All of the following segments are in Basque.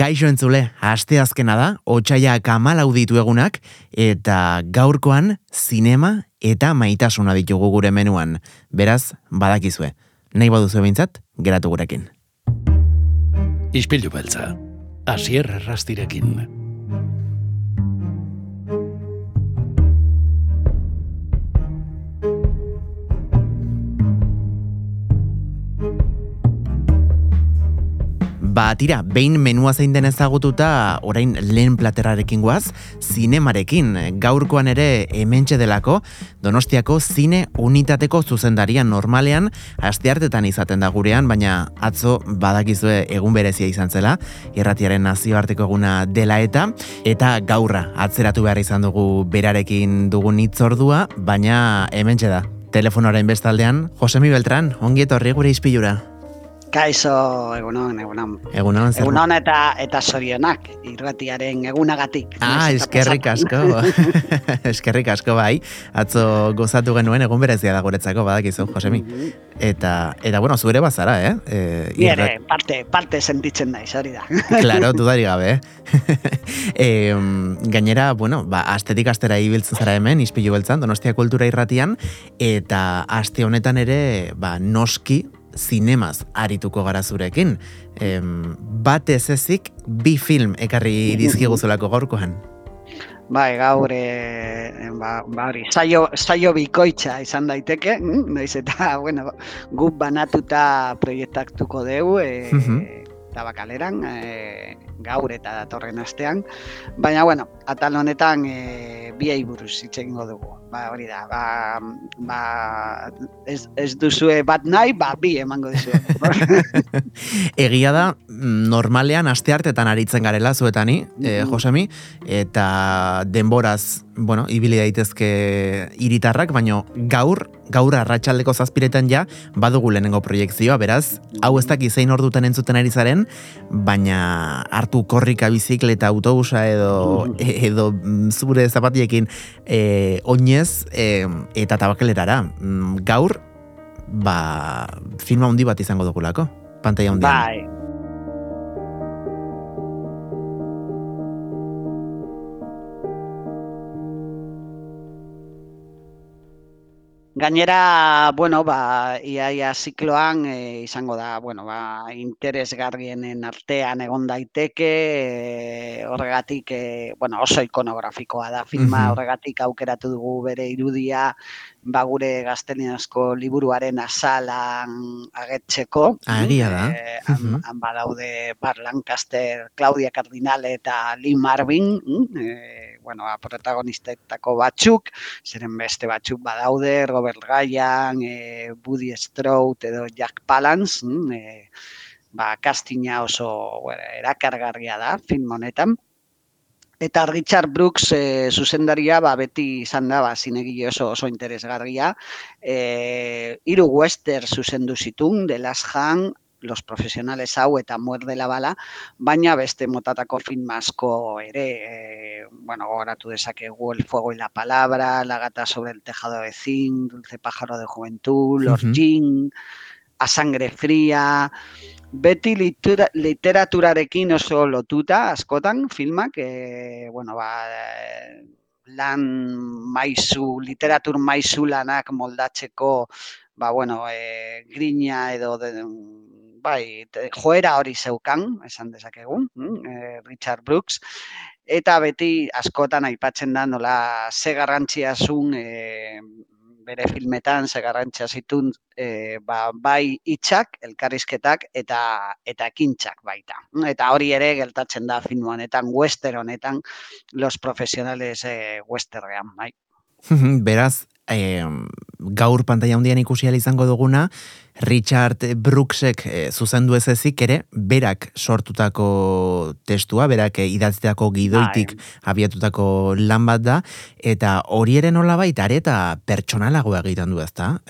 Kaixo entzule, aste azkena da, otxaia kamal ditu egunak, eta gaurkoan zinema eta maitasuna ditugu gure menuan. Beraz, badakizue. Nahi baduzu behintzat, geratu gurekin. Ispilu beltza, asier rastirekin. Ba, tira, behin menua zein den ezagututa, orain lehen platerarekin guaz, zinemarekin, gaurkoan ere hementxe delako, donostiako zine unitateko zuzendarian normalean, asteartetan izaten da gurean, baina atzo badakizue egun berezia izan zela, irratiaren nazioarteko eguna dela eta, eta gaurra atzeratu behar izan dugu berarekin dugun itzordua, baina hementxe da. Telefonoaren bestaldean, Josemi Beltran, ongi etorri gure izpilura. Kaixo, egunon, egunon. Egunon, zer? Egunon eta eta sorionak, irratiaren egunagatik. Ah, eskerrik asko. eskerrik asko bai. Atzo gozatu genuen egun berezia da guretzako badakizu, Josemi. Mhm. Eta, eta bueno, zuere bazara, eh? E, Ni ere, parte, parte sentitzen naiz, hori da. claro, dudari gabe, eh? gainera, bueno, ba, astetik astera ibiltzen zara hemen, izpilu beltzan, Donostia Kultura Irratian, eta aste honetan ere, ba, noski, zinemaz arituko gara zurekin. Em, bat ez ezik, bi film ekarri dizkiguzulako gaurkoan. Bai, gaur, e, ba, ba hori, saio, saio bikoitza izan daiteke, mm, noiz eta, bueno, guk banatuta proiektatuko dugu, e, Mhm. tabakaleran, e, gaur eta datorren astean, baina, bueno, atal honetan e, biei buruz hitz egingo dugu. Ba, hori da, ba, ba ez, ez duzue bat nahi, ba, bi emango dizue. Egia da, mm, normalean asteartetan aritzen garela zuetani, eh, Mhm. Josemi, eta denboraz, bueno, ibili daitezke hiritarrak, baino gaur, gaur arratsaldeko zazpiretan ja, badugu lehenengo proiektzioa, beraz, hau ez daki zein ordutan entzuten ari zaren, baina hartu korrika bizikleta autobusa edo, Mhm. edo mm, zure zapatiekin e, oinez e, eta tabakelerara. Mm, Gaur, ba, filma handi bat izango dugulako, pantalla handian. Bai. Gainera, bueno, ba, iaia zikloan e, izango da, bueno, ba, interesgarrienen artean egon daiteke, e, horregatik, e, bueno, oso ikonografikoa da filma, Mhm. horregatik aukeratu dugu bere irudia, ba, gure gazteniazko liburuaren azalan agertzeko. Agia da. Eh, han, Mhm. han badaude Bar Lancaster, Claudia Cardinal eta Lee Marvin, mm, eh, bueno, ba, protagonistetako batzuk, zeren beste batzuk badaude, Robert Ryan, eh, Woody Strode edo Jack Palance, mm, eh, ba, castinga oso erakargarria da film honetan. Eta Richard Brooks e, zuzendaria ba, beti izan da ba, zinegile oso oso interesgarria. E, hiru western zuzendu zitun, The Last Hand, Los Profesionales hau eta Muerde la Bala, baina beste motatako film asko ere, e, bueno, gogoratu dezakegu El Fuego y la Palabra, La Gata sobre el Tejado de Zinc, Dulce Pájaro de Juventud, Los. Jin, A Sangre Fría, beti literaturarekin oso lotuta askotan filmak, e, bueno, ba, eh, lan maizu, literatur maizu lanak moldatzeko, ba, bueno, e, grina edo de, bai, joera hori zeukan, esan dezakegu, eh, Richard Brooks, eta beti askotan aipatzen da nola ze garrantzia zuen e, bere filmetan ze garrantzia zitun e, ba, bai hitzak, elkarrizketak eta eta ekintzak baita. Eta hori ere gertatzen da film honetan, western honetan, los profesionales e, westernean, bai. Beraz, eh, gaur pantalla handian ikusi izango duguna, Richard Brooksek eh, zuzendu ez ezik ere, berak sortutako testua, berak eh, idatzteako gidoitik abiatutako lan bat da, eta hori ere nola baita, eta pertsonalago egiten du ezta,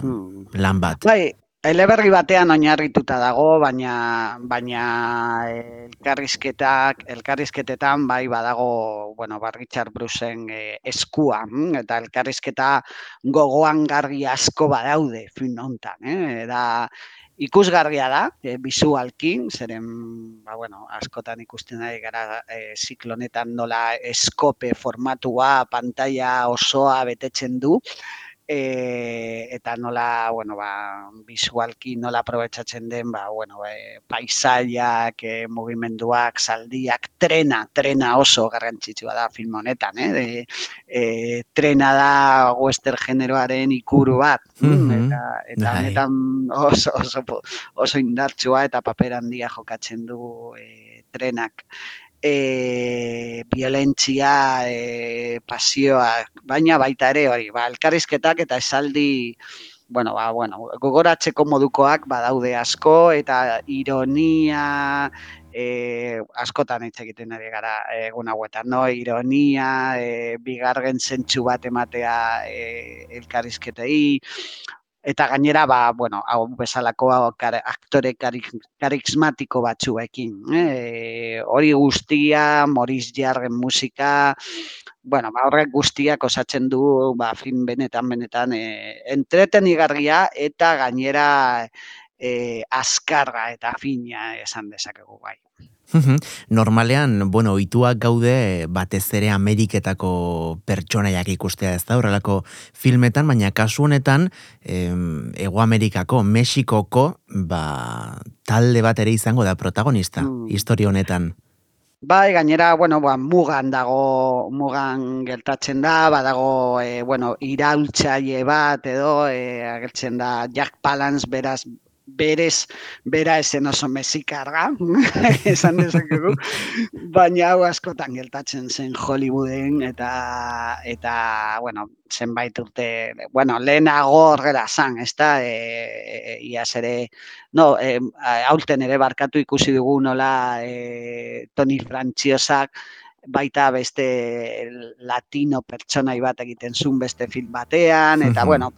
Hmm. lan bat. Bai, eleberri batean oinarrituta dago, baina baina elkarrizketak, elkarrizketetan bai badago, bueno, ba Richard Brucen eh, eskua, mm, eta elkarrizketa gogoan garri asko badaude film hontan, eh? Da ikusgarria da, e, bizualki, zeren, ba, bueno, askotan ikusten ari gara e, ziklonetan nola eskope formatua, pantalla osoa betetzen du, e, eta nola, bueno, ba, visualki nola aprobetsatzen den, ba, bueno, e, paisaiak, e, mugimenduak, saldiak, trena, trena oso garrantzitsua da film honetan, eh? De, e, trena da western generoaren ikuru bat, mm eta, eta bai. honetan oso, oso, oso indartsua eta paper handia jokatzen du e, trenak e, violentzia, e, pasioa, baina baita ere hori, ba, elkarrizketak eta esaldi, bueno, ba, bueno, gogoratzeko modukoak badaude asko eta ironia, e, askotan hitz egiten ari gara egun hauetan, no? Ironia, e, bigarren zentsu bat ematea e, elkarrizketei, eta gainera ba bueno hau bezalako aktore karismatiko batzuekin eh? Hori guztia Moris Jarren musika bueno ba horrek guztiak osatzen du ba film benetan benetan eh entretenigarria eta gainera eh askarra eta fina esan dezakegu bai Normalean, bueno, ituak gaude batez ere Ameriketako pertsonaiak ikustea ez da, horrelako filmetan, baina kasu honetan, em, Ego Amerikako, Mexikoko, ba, talde bat ere izango da protagonista, mm. historia honetan. Bai, gainera, bueno, ba, mugan dago, mugan gertatzen da, badago, e, bueno, iraultzaile bat edo, e, agertzen da Jack Palance beraz berez, bera esen oso mezikarga, esan dezakegu, baina hau askotan geltatzen zen Hollywooden, eta, eta bueno, zenbait urte, bueno, lehenago horrela zan, ez da, e, e, iaz ere, no, e, aurten ere barkatu ikusi dugu nola e, Tony Frantziosak, baita beste latino pertsonai bat egiten zuen beste film batean, eta bueno,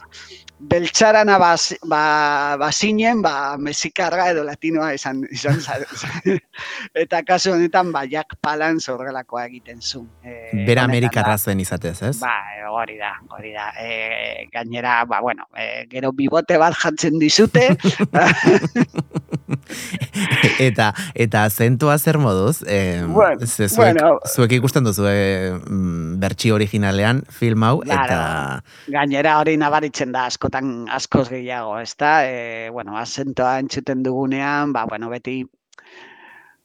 beltxarana bas, ba, basinen, ba, mexikarra edo latinoa izan, izan eta kasu honetan, ba, jak palan zorrelakoa egiten zu. E, Bera Amerikarra zen izatez, ez? Ba, hori da, hori da. E, gainera, ba, bueno, e, gero bibote bat jantzen dizute. eta eta azentua zer moduz? E, bueno, zuek, bueno, zuek ikusten duzu e, bertsi originalean film hau, eta... Gainera hori nabaritzen da asko askotan askoz gehiago, ez da? E, bueno, asentoa entzuten dugunean, ba, bueno, beti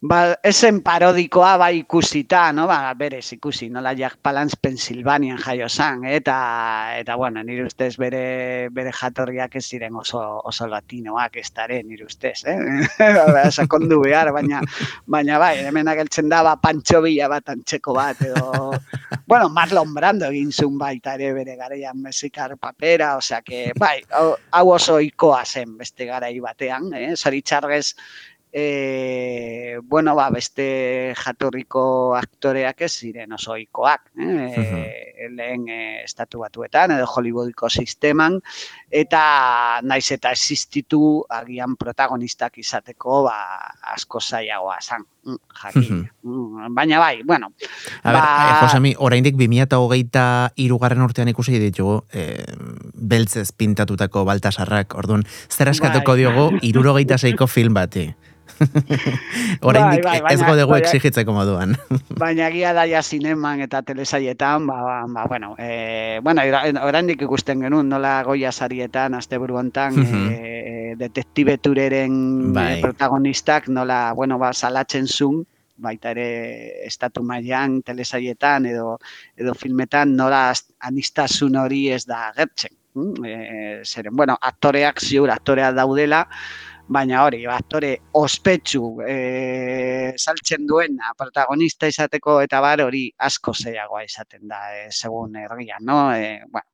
Ba, esen parodikoa bai ikusita, no? Ba, berez ikusi, nola Jack Palance Pensilvanian jaio zan, eta, eta bueno, nire ustez bere, bere jatorriak ez ziren oso, oso latinoak ez dare, nire ustez, eh? ba, sakondu behar, baina, baina bai, hemen ageltzen da, ba, pantxo bila bat antxeko bat, edo, bueno, Marlon Brando egin zuen baita ere bere gareian mezikar papera, osea, que, bai, hau oso ikoa zen beste garai batean, eh? Zoritxarrez, e, bueno, ba, beste jatorriko aktoreak ez ziren oso oikoak, eh? lehen e, estatu batuetan edo Hollywoodiko sisteman, eta naiz eta existitu agian protagonistak izateko ba, asko zaiagoa zan. Mm. Mm, baina bai, bueno. A ba... ber, eh, Josemi, oraindik 2008 irugarren urtean ikusi ditugu, eh, beltzez pintatutako baltasarrak, orduan, zer askatuko bai. diogu, irurogeita zeiko film bati. Oraindik bai, bai, ez gode bai, exigitzeko moduan. baina gia daia zineman eta telesaietan, ba, ba, ba bueno, e, bueno, oraindik ikusten genuen nola goia sarietan, azte buruantan, e, detektibe tureren bai. protagonistak, nola, bueno, ba, salatzen zun, baita ere estatu mailan telesaietan edo edo filmetan nola anistasun hori ez da gertzen. E, zeren, bueno, aktoreak ziur, aktoreak daudela, baina hori, aktore ospetsu e, saltzen duena protagonista izateko eta bar hori asko zeiagoa izaten da, e, segun ergian, no? E, bueno,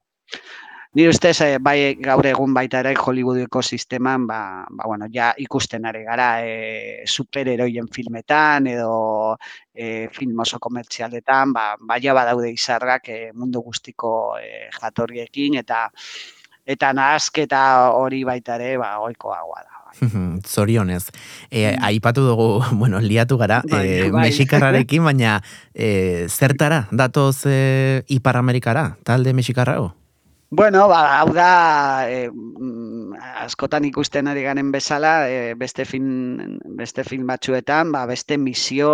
Ni ustez, e, bai gaur egun baita ere Hollywoodeko sisteman, ba, ba, bueno, ja ikusten ari gara e, superheroien filmetan edo e, film oso komertzialetan, ba, baina badaude izarrak e, mundu guztiko e, jatorriekin eta eta nahazketa hori baita ere ba, oikoagoa da. Zorionez. E, aipatu dugu, bueno, liatu gara, bai, e, bai. mexikarrarekin, baina e, zertara, datoz e, Ipar Amerikara, talde mexikarrago? Bueno, ba, hau da, e, askotan ikusten ari garen bezala, e, beste, film, beste film batzuetan, ba, beste misio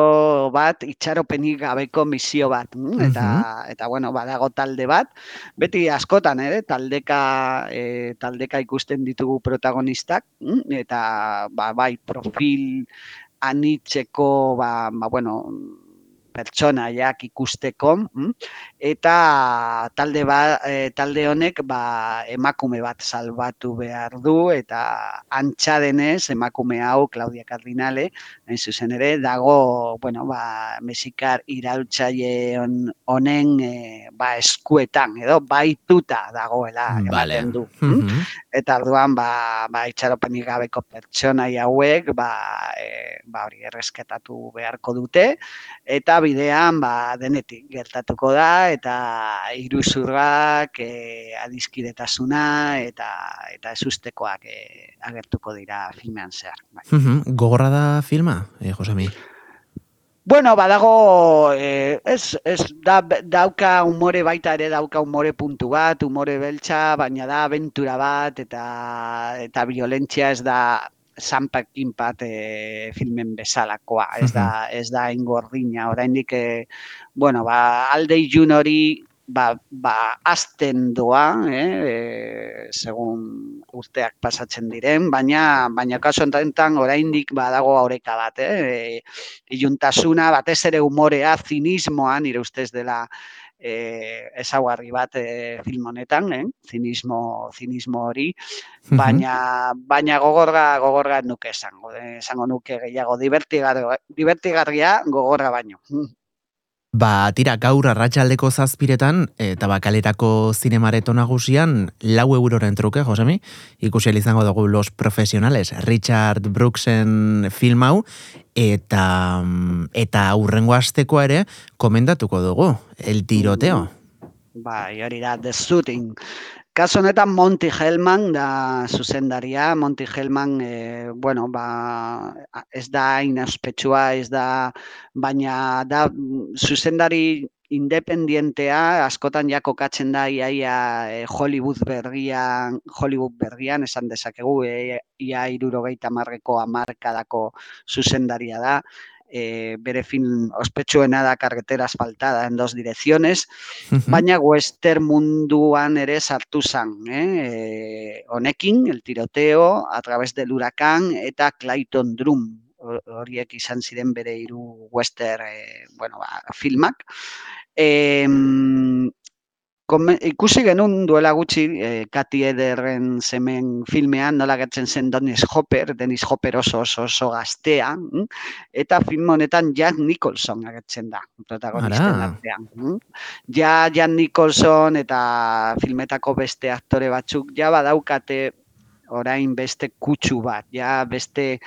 bat, itxaropenik gabeko misio bat. Mm? Eta, eta bueno, badago talde bat, beti askotan, ere, taldeka, e, taldeka ikusten ditugu protagonistak, mm? eta ba, bai, profil anitzeko, ba, ba, bueno, pertsonaiak ikusteko mm? eta talde ba, e, talde honek ba, emakume bat salbatu behar du eta antxa denez emakume hau Claudia Cardinale hain zuzen ere dago bueno ba mesikar irautzaile honen e, ba eskuetan edo baituta dagoela ematen du mm? eta orduan ba ba itxaropenik gabeko pertsonai hauek ba e, ba hori erresketatu beharko dute eta bidean ba, denetik gertatuko da eta iruzurrak, e, adiskidetasuna eta eta ezustekoak e, agertuko dira filmean zehar. Bai. Gogorra da filma, eh, Josemi? Bueno, badago, eh, ez, ez da, dauka umore baita ere, dauka umore puntu bat, umore beltza, baina da aventura bat, eta, eta violentzia ez da, zanpakin bat e, filmen bezalakoa, ez da, ez da ingordina, oraindik e, bueno, ba, alde ilun hori ba, ba, azten doa, eh, e, segun urteak pasatzen diren, baina, baina kaso enten oraindik badago aureka bat, eh, iluntasuna, batez ere umorea, zinismoa, nire ustez dela, e, ezaguarri bat e, film honetan, eh? zinismo, zinismo hori, baina, baina gogorga, gogorga nuke esango, eh? esango nuke gehiago, divertigarria gogorra baino. Ba, tira, gaur arratsaldeko zazpiretan, eta bakaletako zinemareto nagusian, lau euroren truke, Josemi, ikusi izango dugu Los Profesionales, Richard Brooksen film hau, eta, eta aurrengo asteko ere, komendatuko dugu, el tiroteo. Ba, hori da, The Shooting. Kaso honetan Monty Hellman da zuzendaria, Monty Hellman e, bueno, ba, ez da inaspetsua, ez da, baina da zuzendari independientea, askotan ja kokatzen da iaia e, Hollywood berrian, Hollywood berrian, esan dezakegu, e, ia irurogeita marreko amarkadako zuzendaria da e, bere film ospetsuena da carretera asfaltada en dos direcciones, baina western munduan ere sartu zan, eh? honekin, el tiroteo, a través del huracán, eta Clayton Drum, horiek izan ziren bere hiru western e, bueno, ba, filmak. E, ikusi genuen duela gutxi e, Kati Ederren zemen filmean nola gertzen zen Dennis Hopper, Dennis Hopper oso oso, oso gaztea, mm? eta film honetan Jack Nicholson agertzen da, protagonisten artean. Mm? Ja, Jack Nicholson eta filmetako beste aktore batzuk ja badaukate orain beste kutsu bat, ja beste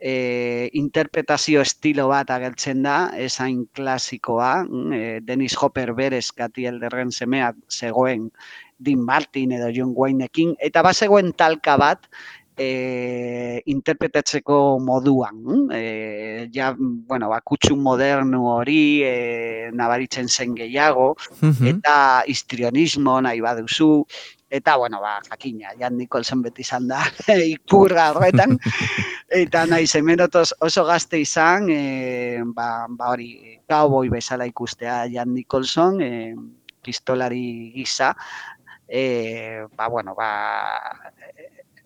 e, interpretazio estilo bat agertzen da, esain klasikoa, e, Dennis Hopper berez gati elderren semea zegoen Dean Martin edo John Wayneekin, eta ba zegoen talka bat, e, interpretatzeko moduan. E, ja, bueno, ba, kutsu modernu hori e, nabaritzen zen gehiago, eta histrionismo nahi baduzu, Eta, bueno, ba, jakina, Jan Nicholson beti izan da, ikurra horretan. Eta nahi zemenotos oso gazte izan, e, ba, ba hori, cowboy bezala ikustea Jan Nicholson, e, pistolari gisa. E, ba, bueno, ba,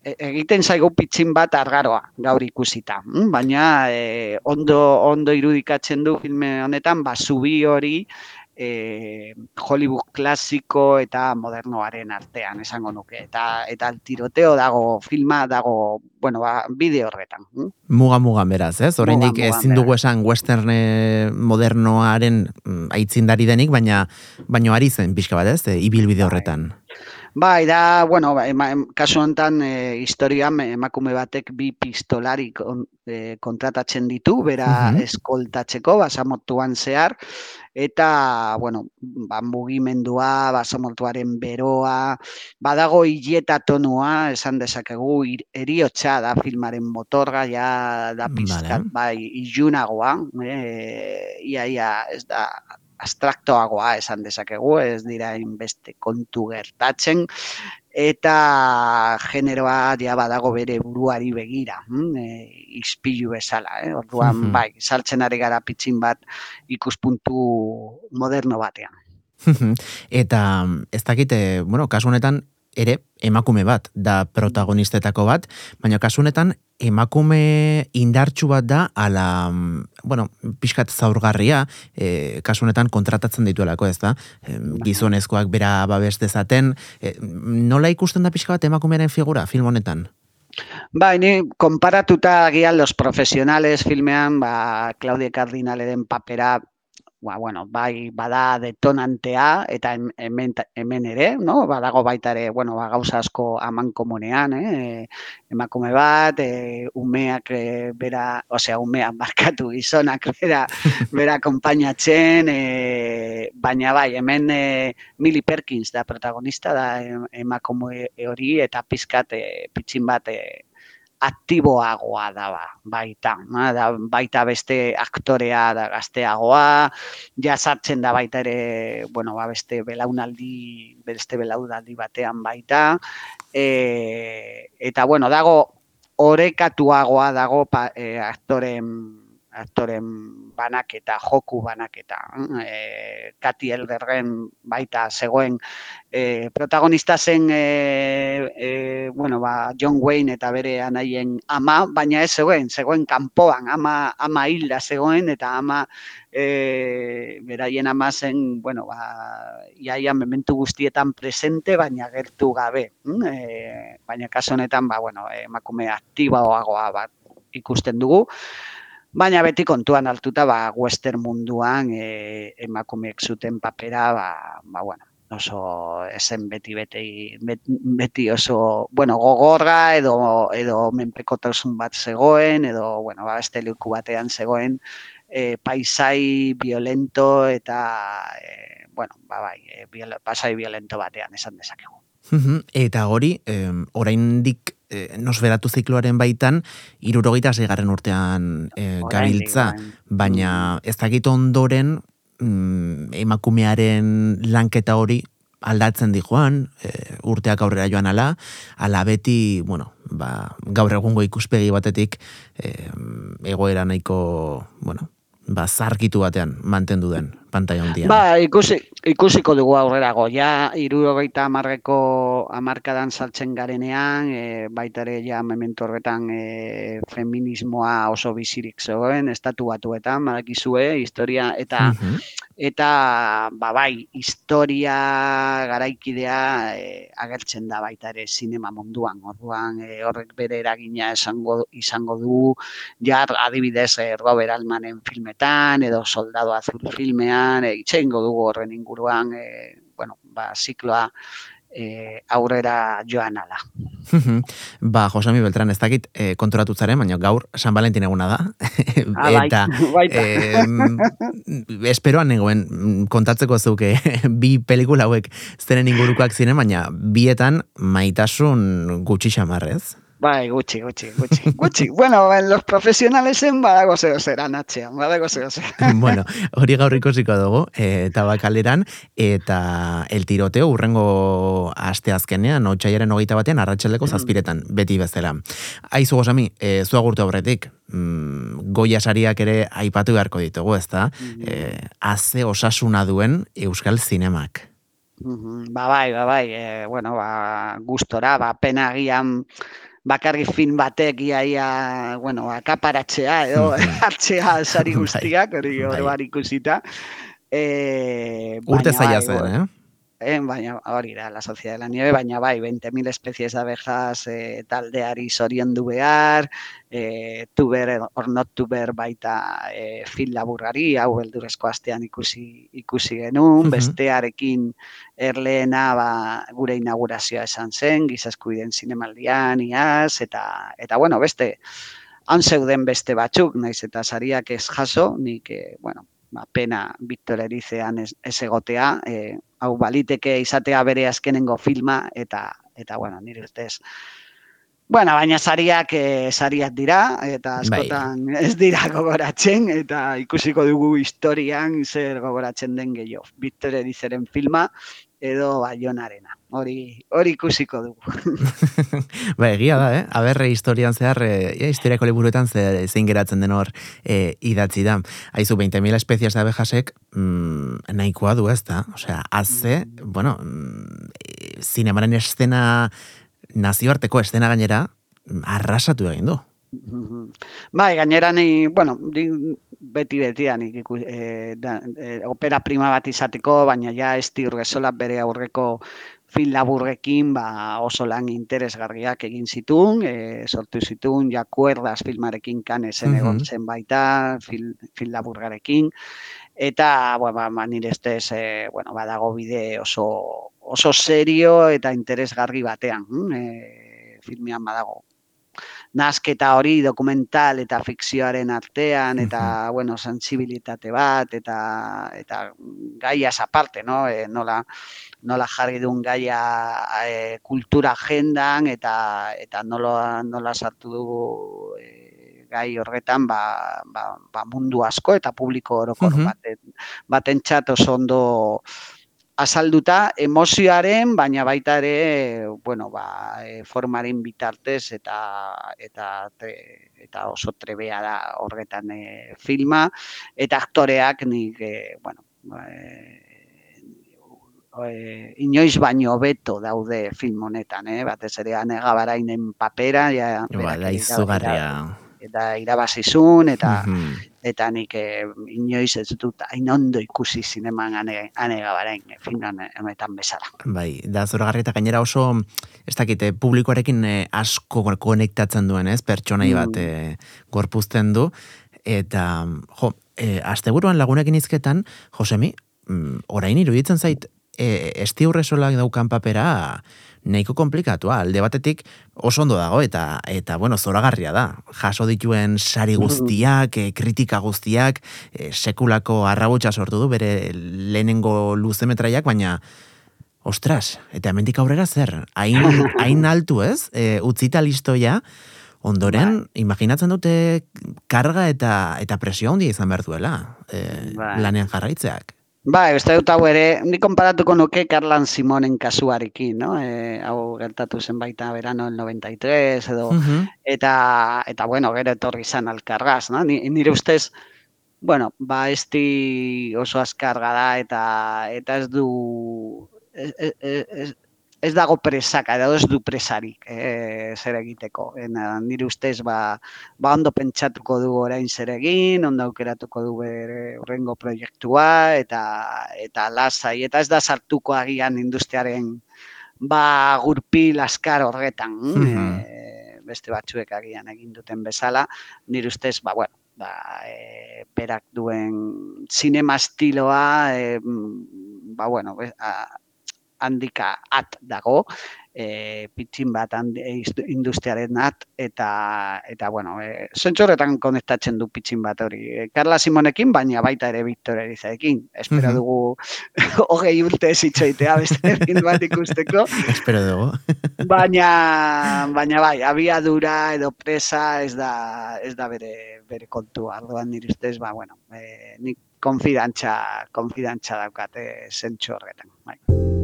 e, egiten zaigu pitxin bat argaroa gaur ikusita. Mm, baina e, ondo, ondo irudikatzen du filme honetan, ba, zubi hori, e, Hollywood klasiko eta modernoaren artean esango nuke. Eta eta tiroteo dago filma dago bueno ba bideo horretan hm? muga muga beraz ez? Oraindik ezin dugu esan western eh, modernoaren mm, aitzindari denik baina baino ari zen pixka bat ez? E, ibilbide bai. horretan Bai, da, bueno, ba, kasu honetan e, historian emakume batek bi pistolari kontratatzen ditu, bera eskoltatzeko, basamotuan zehar, eta bueno, ba, mugimendua, basamortuaren beroa, badago hileta tonua, esan dezakegu, eriotxa da filmaren motorga, ja da pizkat, vale. bai, ilunagoa, e, ia, ia, ez da, abstraktoagoa esan dezakegu, ez dira inbeste kontu gertatzen, eta generoa ja badago bere buruari begira, hm? e, izpilu bezala, eh? orduan bai, saltzen ari gara pitxin bat ikuspuntu moderno batean. eta ez dakite, bueno, kasu honetan ere emakume bat da protagonistetako bat, baina kasu honetan emakume indartsu bat da ala, bueno, pixkat zaurgarria, e, kasu honetan kontratatzen dituelako ez da, e, gizonezkoak bera babes dezaten, e, nola ikusten da pixka bat emakumearen figura film honetan? Ba, ni konparatuta gian los profesionales filmean, ba, Claudia Cardinaleren papera ba, bueno, bai bada detonantea eta hemen, hemen ere, no? badago baita ere, bueno, ba, gauza asko aman komunean, eh? emakume bat, e, umeak e, bera, osea, umeak markatu gizonak bera, bera kompainatzen, e, baina bai, hemen e, Mili Perkins da protagonista, da emakume hori eta pizkat e, pitxin bat e, aktiboagoa da ba, baita. Da, baita beste aktorea da gazteagoa, ja sartzen da baita ere, bueno, ba, beste belaunaldi, beste belaunaldi batean baita. E, eta, bueno, dago, orekatuagoa dago pa, e, aktoren aktoren banaketa, joku banaketa. E, Kati Elderren baita zegoen e, protagonista zen e, e, bueno, ba, John Wayne eta bere anaien ama, baina ez zegoen, zegoen kanpoan, ama, ama hilda zegoen eta ama e, beraien ama zen, bueno, ba, iaia mementu guztietan presente, baina gertu gabe. E, baina kaso honetan, ba, bueno, emakume aktiboagoa bat ikusten dugu. Baina beti kontuan altuta ba, western munduan e, emakumeek zuten papera ba, ba, bueno, oso esen beti beti, beti oso bueno, gogorra edo, edo menpekotasun bat zegoen edo bueno, ba, beste liku batean zegoen e, paisai violento eta e, bueno, ba, bai, e, pasai violento batean esan dezakegu. Eta hori, eh, oraindik eh, nosferatu zikloaren baitan, irurogeita zeigarren urtean eh, gabiltza, bai. baina mm. ez dakit ondoren mm, emakumearen lanketa hori aldatzen di joan, eh, urteak aurrera joan ala, ala beti, bueno, ba, gaur egungo ikuspegi batetik eh, egoera nahiko, bueno, ba, zarkitu batean mantendu den pantalla hondian. Ba, ikusi, ikusiko dugu aurrerago. Ja, irurogeita amarreko amarkadan saltzen garenean, e, baita ere ja memento horretan e, feminismoa oso bizirik zegoen, estatu batuetan, badakizue, historia, eta eta ba bai historia garaikidea e, agertzen da baita ere sinema munduan orduan e, horrek bere eragina esango izango du ja adibidez e, Robert Altmanen filmetan edo Soldado Azul filmean e, itxengo dugu horren inguruan e, bueno ba zikloa e, aurrera joan ala. ba, Josemi Beltran, ez dakit e, konturatu zaren, baina gaur San Valentin eguna da. Ah, Eta, e, esperoan negoen kontatzeko zuke bi pelikula hauek zeren ingurukoak ziren, baina bietan maitasun gutxi xamarrez. Bai, gutxi, gutxi, gutxi, gutxi. bueno, en los profesionales en badago zeo zeran atxean, badago zeo bueno, hori gaur ikusiko dugu, e, tabakaleran, eta el tiroteo urrengo aste azkenean, otxaiaren hogeita batean, arratxeleko zazpiretan, beti bezala. Aizu gozami, e, zua gurtu aurretik, mm, goia sariak ere aipatu beharko ditugu, ez da? Mm -hmm. aze osasuna duen Euskal Zinemak. Mm Ba bai, ba bai, e, bueno, ba, gustora, ba, pena gian, bakarri fin batek iaia, bueno, akaparatzea edo hartzea sari bai. guztiak, hori bai. hori ikusita. Eh, Urte zaila bai, zen, eh? Eh, baina hori da, la sociedad de la nieve, baina bai, 20.000 especies de abejas eh, taldeari zoriondu behar, eh, tuber or not tuber baita eh, fil laburrari, hau beldurezko astean ikusi, ikusi genuen, bestearekin erleena ba, gure inaugurazioa esan zen, gizaskuiden zinemaldian, iaz, eta, eta bueno, beste, han zeuden beste batzuk, naiz eta sariak ez jaso, nik, eh, bueno, ba, pena Victor Erizean ez, ez egotea, eh, hau baliteke izatea bere azkenengo filma eta eta bueno, nire ustez Bueno, baina sariak e, sariak dira, eta Bai. askotan ez dira gogoratzen, eta ikusiko dugu historian zer gogoratzen den gehiago. Victor Erizeren filma, edo baionarena. Hori, hori ikusiko dugu. ba, egia da, eh? Aberre historian zehar, e, historiako liburuetan ze, zein geratzen den hor e, idatzi da. Aizu, 20.000 espezias de abejasek mm, nahikoa du ez da. Osea, haze, bueno, mm, zinemaren estena, nazioarteko estena gainera, mm, arrasatu egin du. Bai, gainera ni, bueno, di, beti betian iku, e, da, e, opera prima bat izateko, baina ja esti urgezola bere aurreko film laburrekin ba, oso lan interesgarriak egin zitun, e, sortu zitun, ja kuerdas filmarekin kanesen Mhm. egon zen baita, film, film laburgarekin, eta, bueno, ba, ba, nire estez, e, bueno, badago bide oso, oso serio eta interesgarri batean, e, filmean badago nasketa hori dokumental eta fikzioaren artean eta bueno, sensibilitate bat eta eta gaiaz aparte, no? E, nola nola jarri duen gaia e, kultura agendan eta eta nola nola sartu dugu e, gai horretan ba, ba, ba mundu asko eta publiko orokor Mhm. baten batentzat oso ondo azalduta emozioaren, baina baita ere, bueno, ba, e, formaren bitartez eta eta eta oso trebea da horretan e, filma eta aktoreak nik e, bueno, e, e, inoiz baino beto daude film honetan, eh? batez ere anegabarainen papera, ja, Ba, da izugarria. Eta irabazizun, eta Mhm. eta nik eh, inoiz ez dut hain ondo ikusi zineman ane, ane gabarain, film honetan bezala. Bai, da zoragarri eta gainera oso, ez dakite, publikoarekin eh, asko konektatzen duen, ez? Pertsonai Mm. bat eh, gorpuzten du. Eta, jo, e, asteburuan lagunekin izketan, Josemi, mm, orain iruditzen zait, e, esti daukan papera nahiko komplikatua. Alde batetik oso ondo dago eta eta bueno, zoragarria da. Jaso dituen sari guztiak, e, kritika guztiak, e, sekulako arrabotsa sortu du bere lehenengo luzemetraiak, baina ostras, eta hemendik aurrera zer? Hain, hain altu ez? E, utzita listoia, ondoren, imaginatzen dute karga eta eta presio handia izan behar duela e, Bai. lanean jarraitzeak. Ba, uste dut hau ere, ni konparatuko nuke Carlan Simonen kasuarekin, no? E, hau gertatu zen baita verano el 93 edo Mhm. eta eta bueno, gero etorri izan alkargaz, no? Ni, nire ustez bueno, ba esti oso azkarga da eta eta ez du ez, ez, ez, dago presaka, edo ez du presarik e, zer egiteko. Ena, nire ustez ba, ba ondo pentsatuko du orain zer egin, ondo aukeratuko du bere horrengo proiektua eta eta lasai eta ez da sartuko agian industriaren ba gurpil askar horretan, Mhm. e, beste batzuek agian egin duten bezala, nire ustez ba bueno, ba, e, berak duen sinema estiloa e, mm, ba bueno, a- handika at dago, e, pitxin bat handi, industriaren at, eta, eta bueno, e, horretan konektatzen du pitxin bat hori. E, Carla Simonekin, baina baita ere Victor Erizaekin. Espero dugu hogei urte ez itxoitea beste film bat ikusteko, Espero dugu. baina, baina bai, abiadura edo presa ez da, ez da bere, bere kontua. Orduan nire ustez, ba, bueno, e, nik konfidantza, konfidantza daukate zentsu horretan. Bai.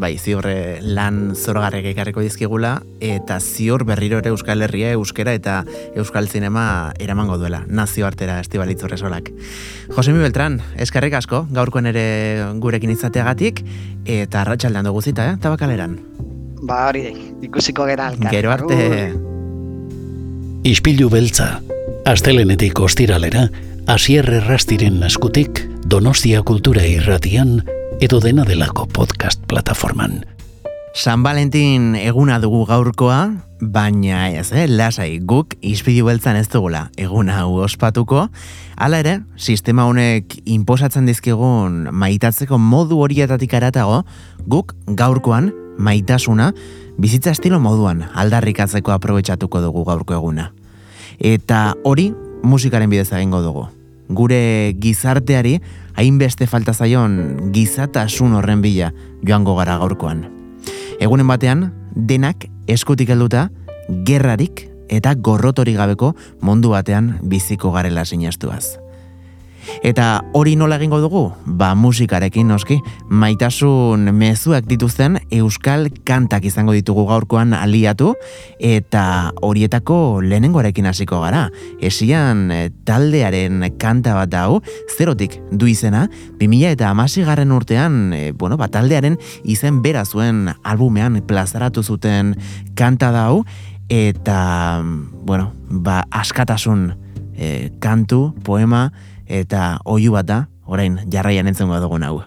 Bai, ziur eh, lan zoragarrek ekarriko dizkigula, eta ziur berriro ere Euskal Herria, Euskera eta Euskal Zinema eramango duela, nazioartera estibalitz horresolak. Josemi Beltran, eskerrik asko, gaurkoen ere gurekin izateagatik, eta arratsaldean dugu zita, eh, tabakaleran. Ba hori, ikusiko gera alkar. Gero arte... Ispilu beltza. Astelenetik ostiralera, Asier Errastiren eskutik, Donostia Kultura Irratian, edo dena delako podcast plataforman. San Valentin eguna dugu gaurkoa, baina ez, eh, lasai guk ispilu beltzan ez dugula eguna hau ospatuko. Hala ere, sistema honek inposatzen dizkigun maitatzeko modu horietatik aratago, guk gaurkoan maitasuna bizitza estilo moduan aldarrikatzeko aprobetxatuko dugu gaurko eguna. Eta hori musikaren bidez egingo dugu. Gure gizarteari hainbeste falta zaion gizatasun horren bila joango gara gaurkoan. Egunen batean, denak eskutik helduta, gerrarik eta gorrotori gabeko mundu batean biziko garela sinastuaz. Eta hori nola egingo dugu? Ba musikarekin noski, maitasun mezuak dituzten euskal kantak izango ditugu gaurkoan aliatu eta horietako lehenengoarekin hasiko gara. Esian eh, taldearen kanta bat hau, zerotik du izena, 2000 eta garren urtean, e, bueno, ba, taldearen izen bera zuen albumean plazaratu zuten kanta da hau, eta, bueno, ba, askatasun e, kantu, poema, eta oiu bat da, orain jarraian entzun dugun hau.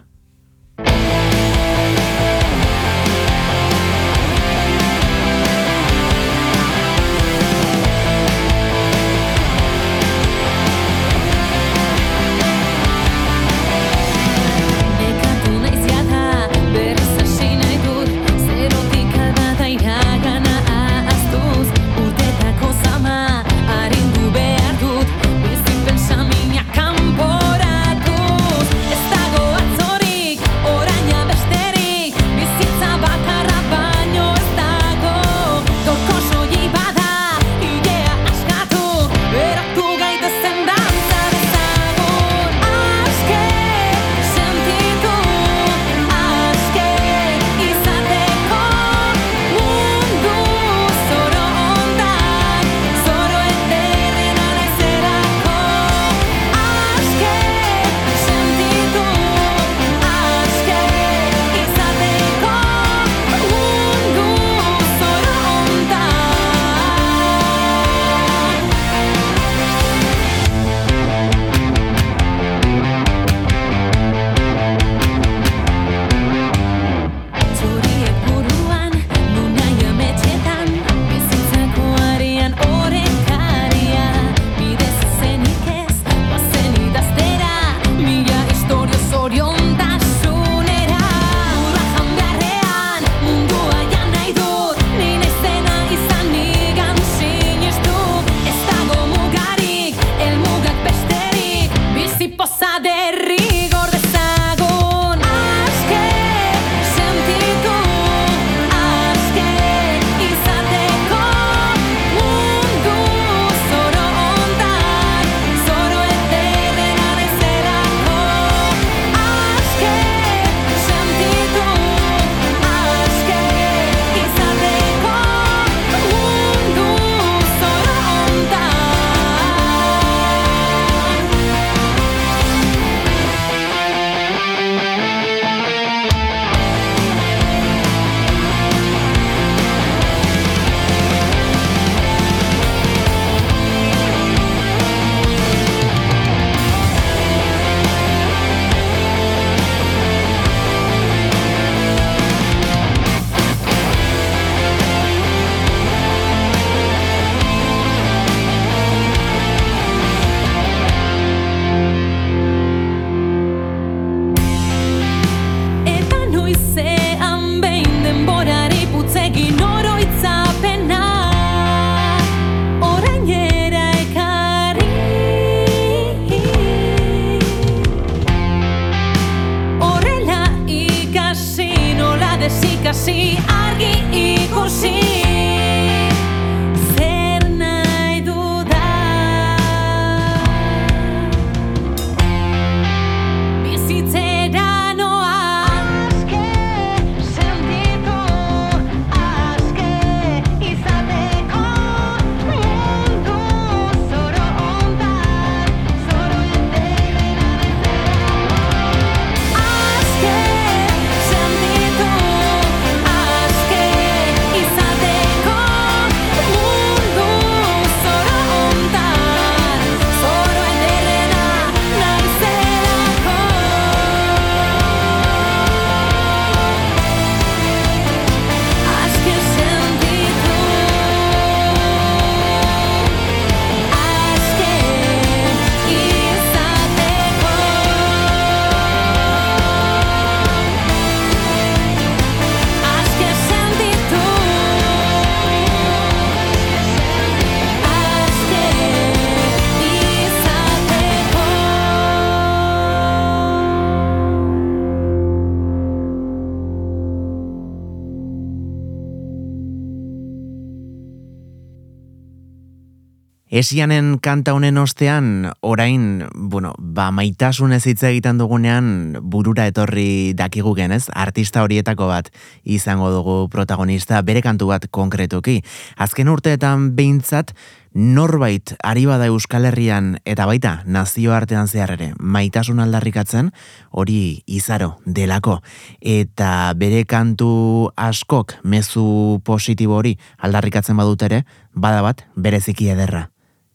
Esianen kanta honen ostean, orain, bueno, ba, maitasun ez hitz egiten dugunean, burura etorri dakigu genez, artista horietako bat izango dugu protagonista, bere kantu bat konkretuki. Azken urteetan behintzat, norbait ari bada Euskal Herrian eta baita nazio artean zehar ere maitasun aldarrikatzen hori izaro delako. Eta bere kantu askok mezu positibo hori aldarrikatzen badut ere bada bat bereziki ederra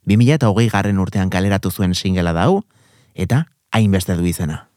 2008 garren urtean kaleratu zuen singela dau eta hainbeste du izena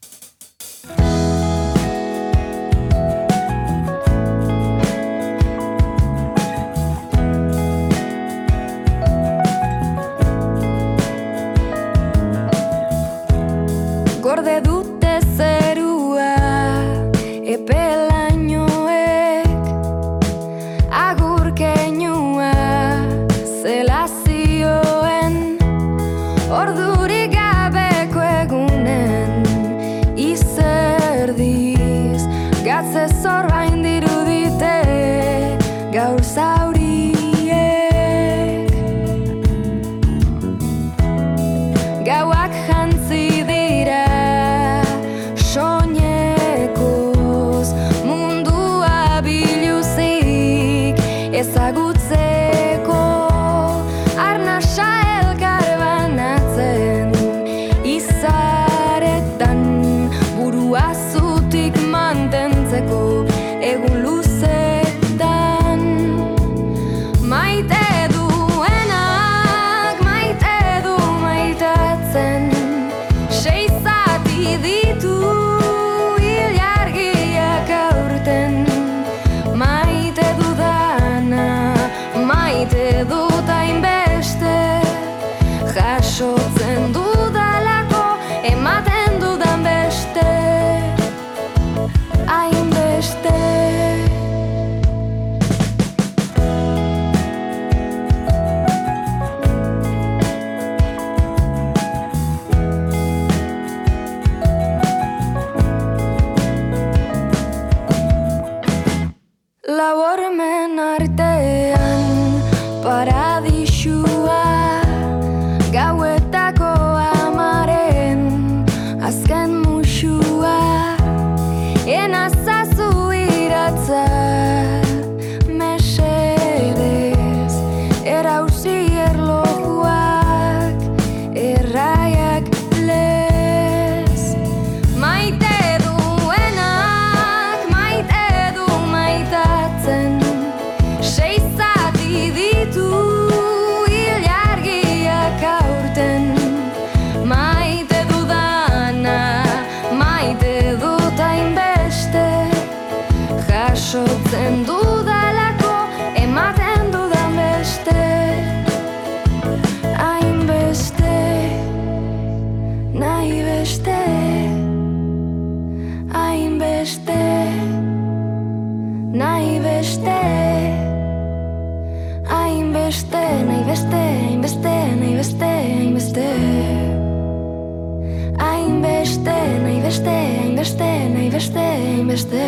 beste, beste, nahi beste, beste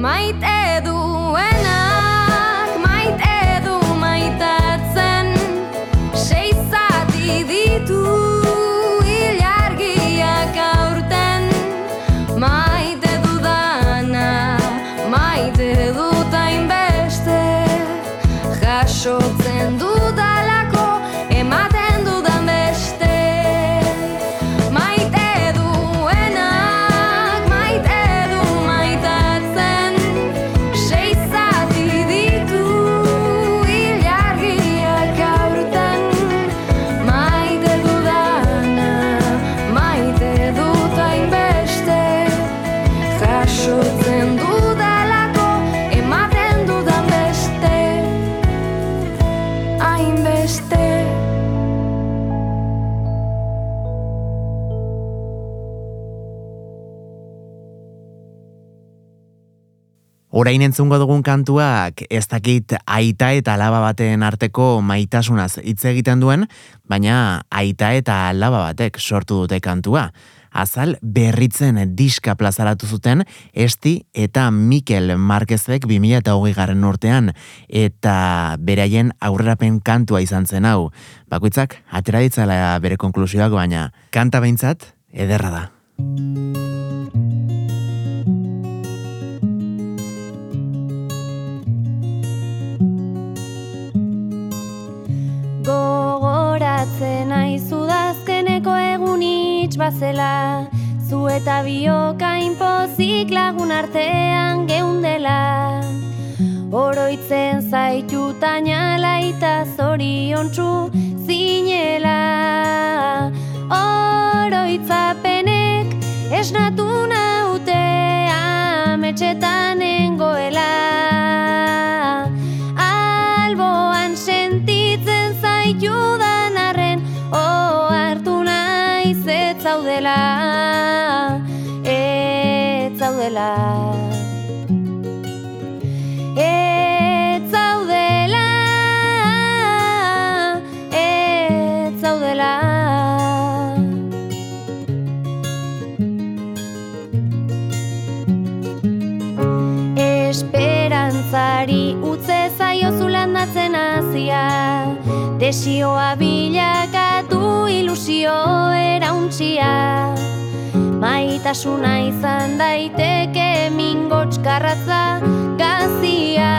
Maite duena. Orain entzungo dugun kantuak ez dakit aita eta alaba baten arteko maitasunaz hitz egiten duen, baina aita eta alaba batek sortu dute kantua. azal berritzen diska plazaratu zuten Esti eta Mikel Marquezek 2008 garren urtean eta beraien aurrerapen kantua izan zen hau. Bakoitzak, atera ditzala bere konklusioak baina kanta behintzat ederra da. Dazkeneko egun bazela Zu eta bioka inpozik lagun artean geundela. Oroitzen zaitu tainala eta zorion txu zinela. Oroitzapenek esnatu naute ametxetan engoela Alboan sentitzen zaitu danarren hasia Desioa bilakatu ilusio erauntxia Maitasuna izan daiteke mingots garratza gazia.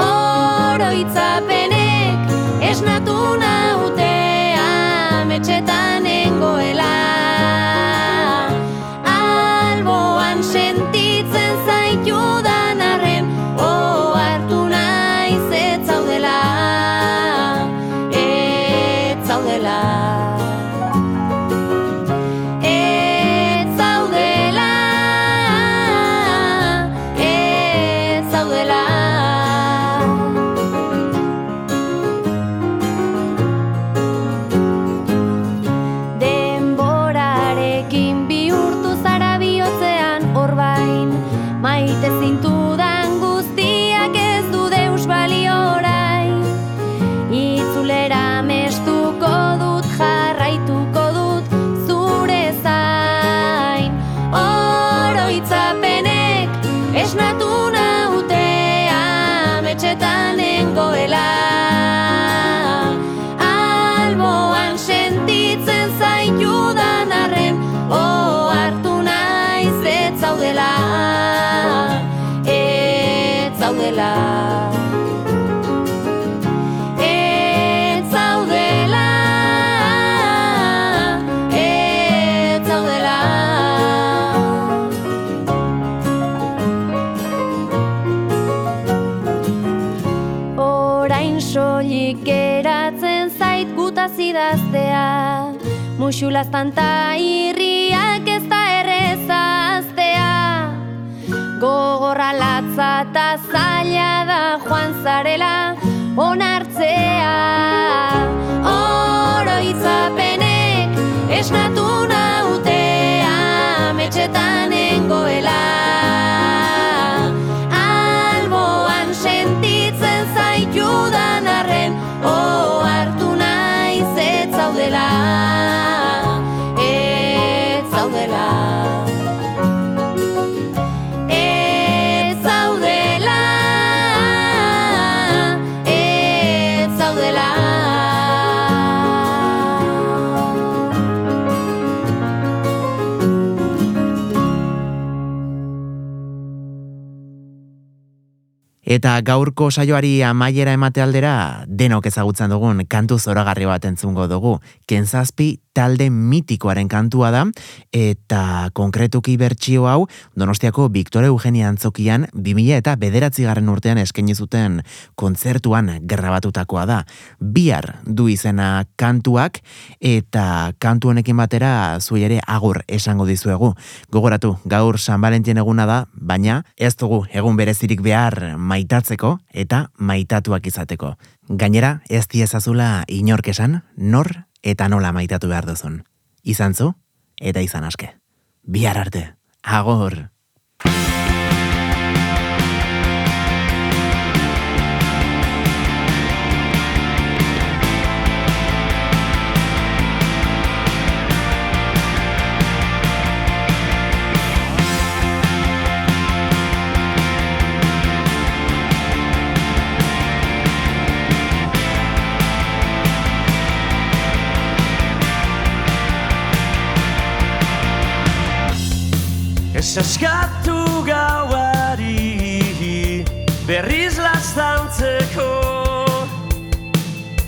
Oroitzapenek esnatu naute ametxetan engoela zaudela. Ez zaudela Orain soilik geratzen zait gutaz idaztea Muxulaz tanta irriak Gogorra latza eta zaila da joan zarela onartzea. Oroitzapenek esnatu naute ametxetan engoela Alboan sentitzen zaitudan arren Oh, hartu naiz ez zaudela Eta gaurko saioari amaiera emate aldera, denok ezagutzen dugun kantu zoragarri bat entzungo dugu. Kenzazpi talde mitikoaren kantua da, eta konkretuki bertsio hau, Donostiako Victoria Eugenia Antzokian, 2000 eta bederatzi garren urtean eskaini zuten kontzertuan grabatutakoa da. Bihar du izena kantuak, eta kantu honekin batera zuei ere agur esango dizuegu. Gogoratu, gaur San Valentin eguna da, baina ez dugu egun berezirik behar maitatzeko eta maitatuak izateko. Gainera, ez diezazula inork esan, nor eta nola maitatu behar duzun. Izan zu, eta izan aske. Bihar arte, agor! Ez eskatu gauari Berriz lastantzeko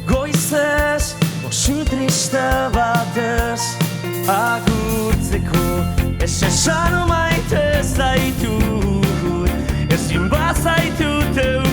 Goizez Osu triste batez Agurtzeko. Ez esan maitez zaitu Ezin bazaitu teu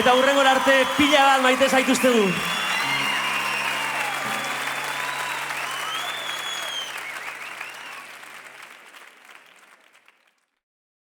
Eta hurrengo arte pila bat maite zaituzte du.